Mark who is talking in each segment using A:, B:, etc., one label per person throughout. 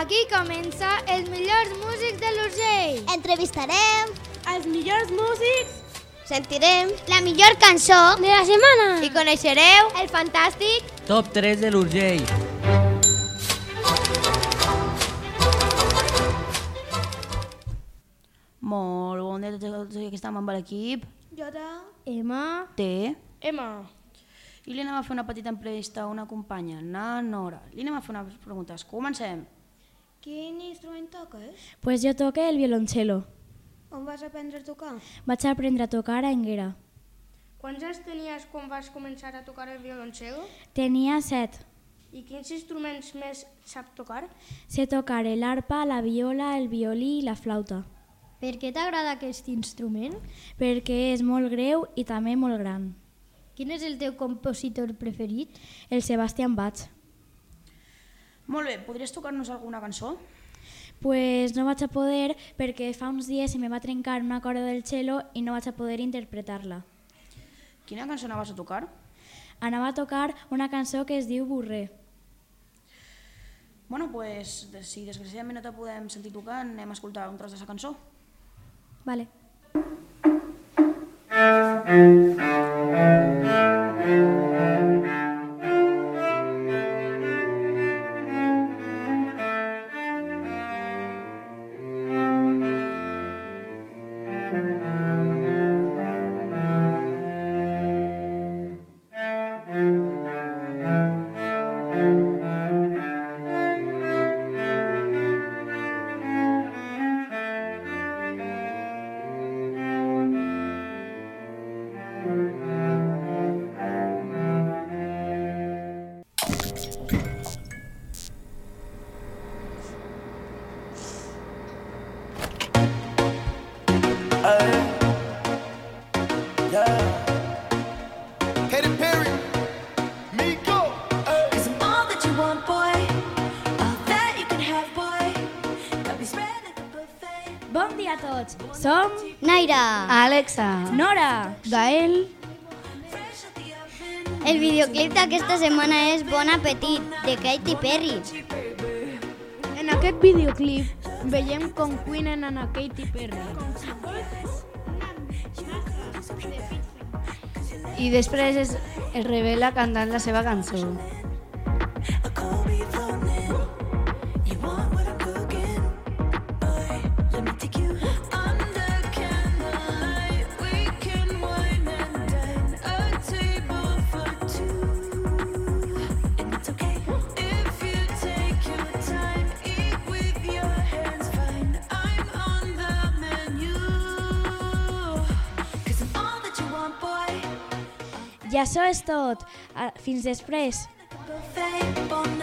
A: Aquí comença els millors músics de l'Urgell.
B: Entrevistarem,
A: Els millors músics
B: sentirem la millor cançó
A: de la setmana.
B: i coneixereu el fantàstic
C: Top 3 de l'Urgell.
D: Molt bon dia a tots els que estem amb l'equip.
A: Jota.
D: Emma. Té.
A: Emma.
D: I li anem a fer una petita entrevista a una companya, na Nora. Li anem a fer unes preguntes. Comencem.
A: Quin instrument toques?
E: Pues jo toque el violoncello.
A: On vas aprendre a tocar?
E: Vaig aprendre a tocar a Enguera.
A: Quants anys tenies quan vas començar a tocar el violoncel?
E: Tenia set.
A: I quins instruments més sap tocar?
E: Sé tocar l'arpa, la viola, el violí i la flauta,
B: Per què t'agrada aquest instrument?
E: perquè és molt greu i també molt gran.
B: Quin és el teu compositor preferit?
E: El Sebastián Bach.
D: Molt bé, podries tocar-nos alguna cançó?
E: Pues no vaig a poder perquè fa uns dies se me va trencar una corda del cello i no vaig a poder interpretar-la.
D: Quina cançó anaves a tocar?
E: Anava a tocar una cançó que es diu Burrer.
D: Bueno, pues, si desgraciadament no te podem sentir tocar, anem a escoltar un tros de la cançó.
E: Vale.
F: Katy
E: Bon dia a tots. Som
B: Naira.
E: Alexa, Nora, Gael.
B: El videoclip d'aquesta setmana és Bon Apetit, de Katy Perry.
A: En aquest videoclip veiem com cuinen a Katy Perry.
G: I després es, es revela cantant la seva cançó.
E: I això és tot. Ah, Fins després.
H: Bon,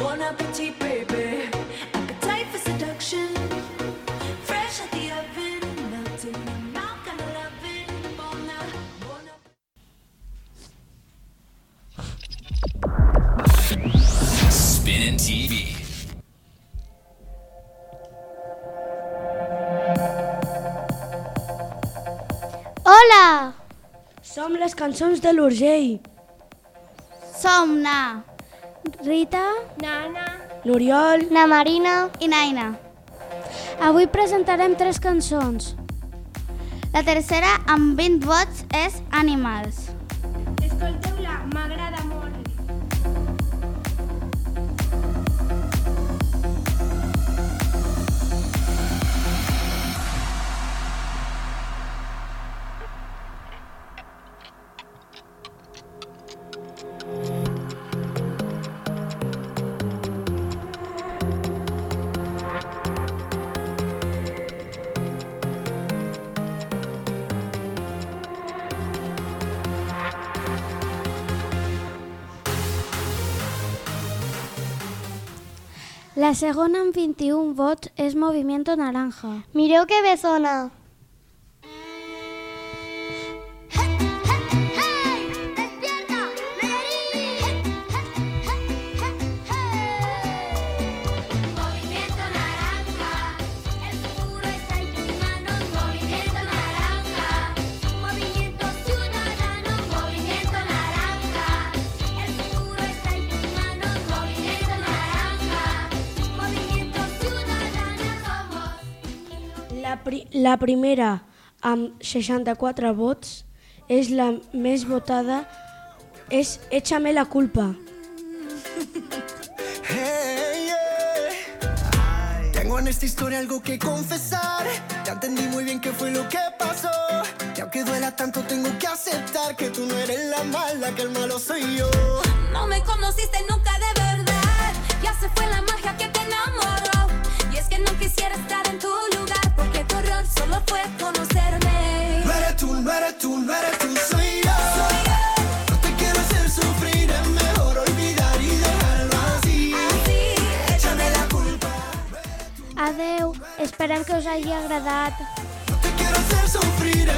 H: bon appetit, baby. Appetite for seduction. Fresh out the oven, melt in your mouth, kind of loving. Bon, bon
I: Spin TV.
B: Hola!
A: Som les cançons de l'Urgell.
B: Som na
E: Rita,
A: Nana. L'Oriol.
B: na Marina i Naina.
E: avui presentarem tres cançons.
B: La tercera, amb 20 vots, és Animals.
A: Escolteu-la, m'agrada
C: La segona amb 21 vots és Movimiento Naranja.
J: Mireu que bé sona.
K: La, pri la primera, amb 64 vots, és la més votada, és Échame la culpa.
F: Hey, yeah. Tengo en esta historia algo que confesar. Ya entendí muy bien qué fue lo que pasó. Y aunque duela tanto, tengo que aceptar que tú no eres la mala, que el malo soy yo.
H: No me conociste nunca de verdad. Ya se fue la magia que te enamoró. Y es que no quisiera estar en solo fue conocerme.
F: No eres tú, no eres tú, no eres tú, soy yo. No te quiero hacer sufrir, es mejor olvidar y dejarlo así. Échame la culpa.
C: Adeu, esperem que us hagi agradat.
F: No te quiero hacer sufrir,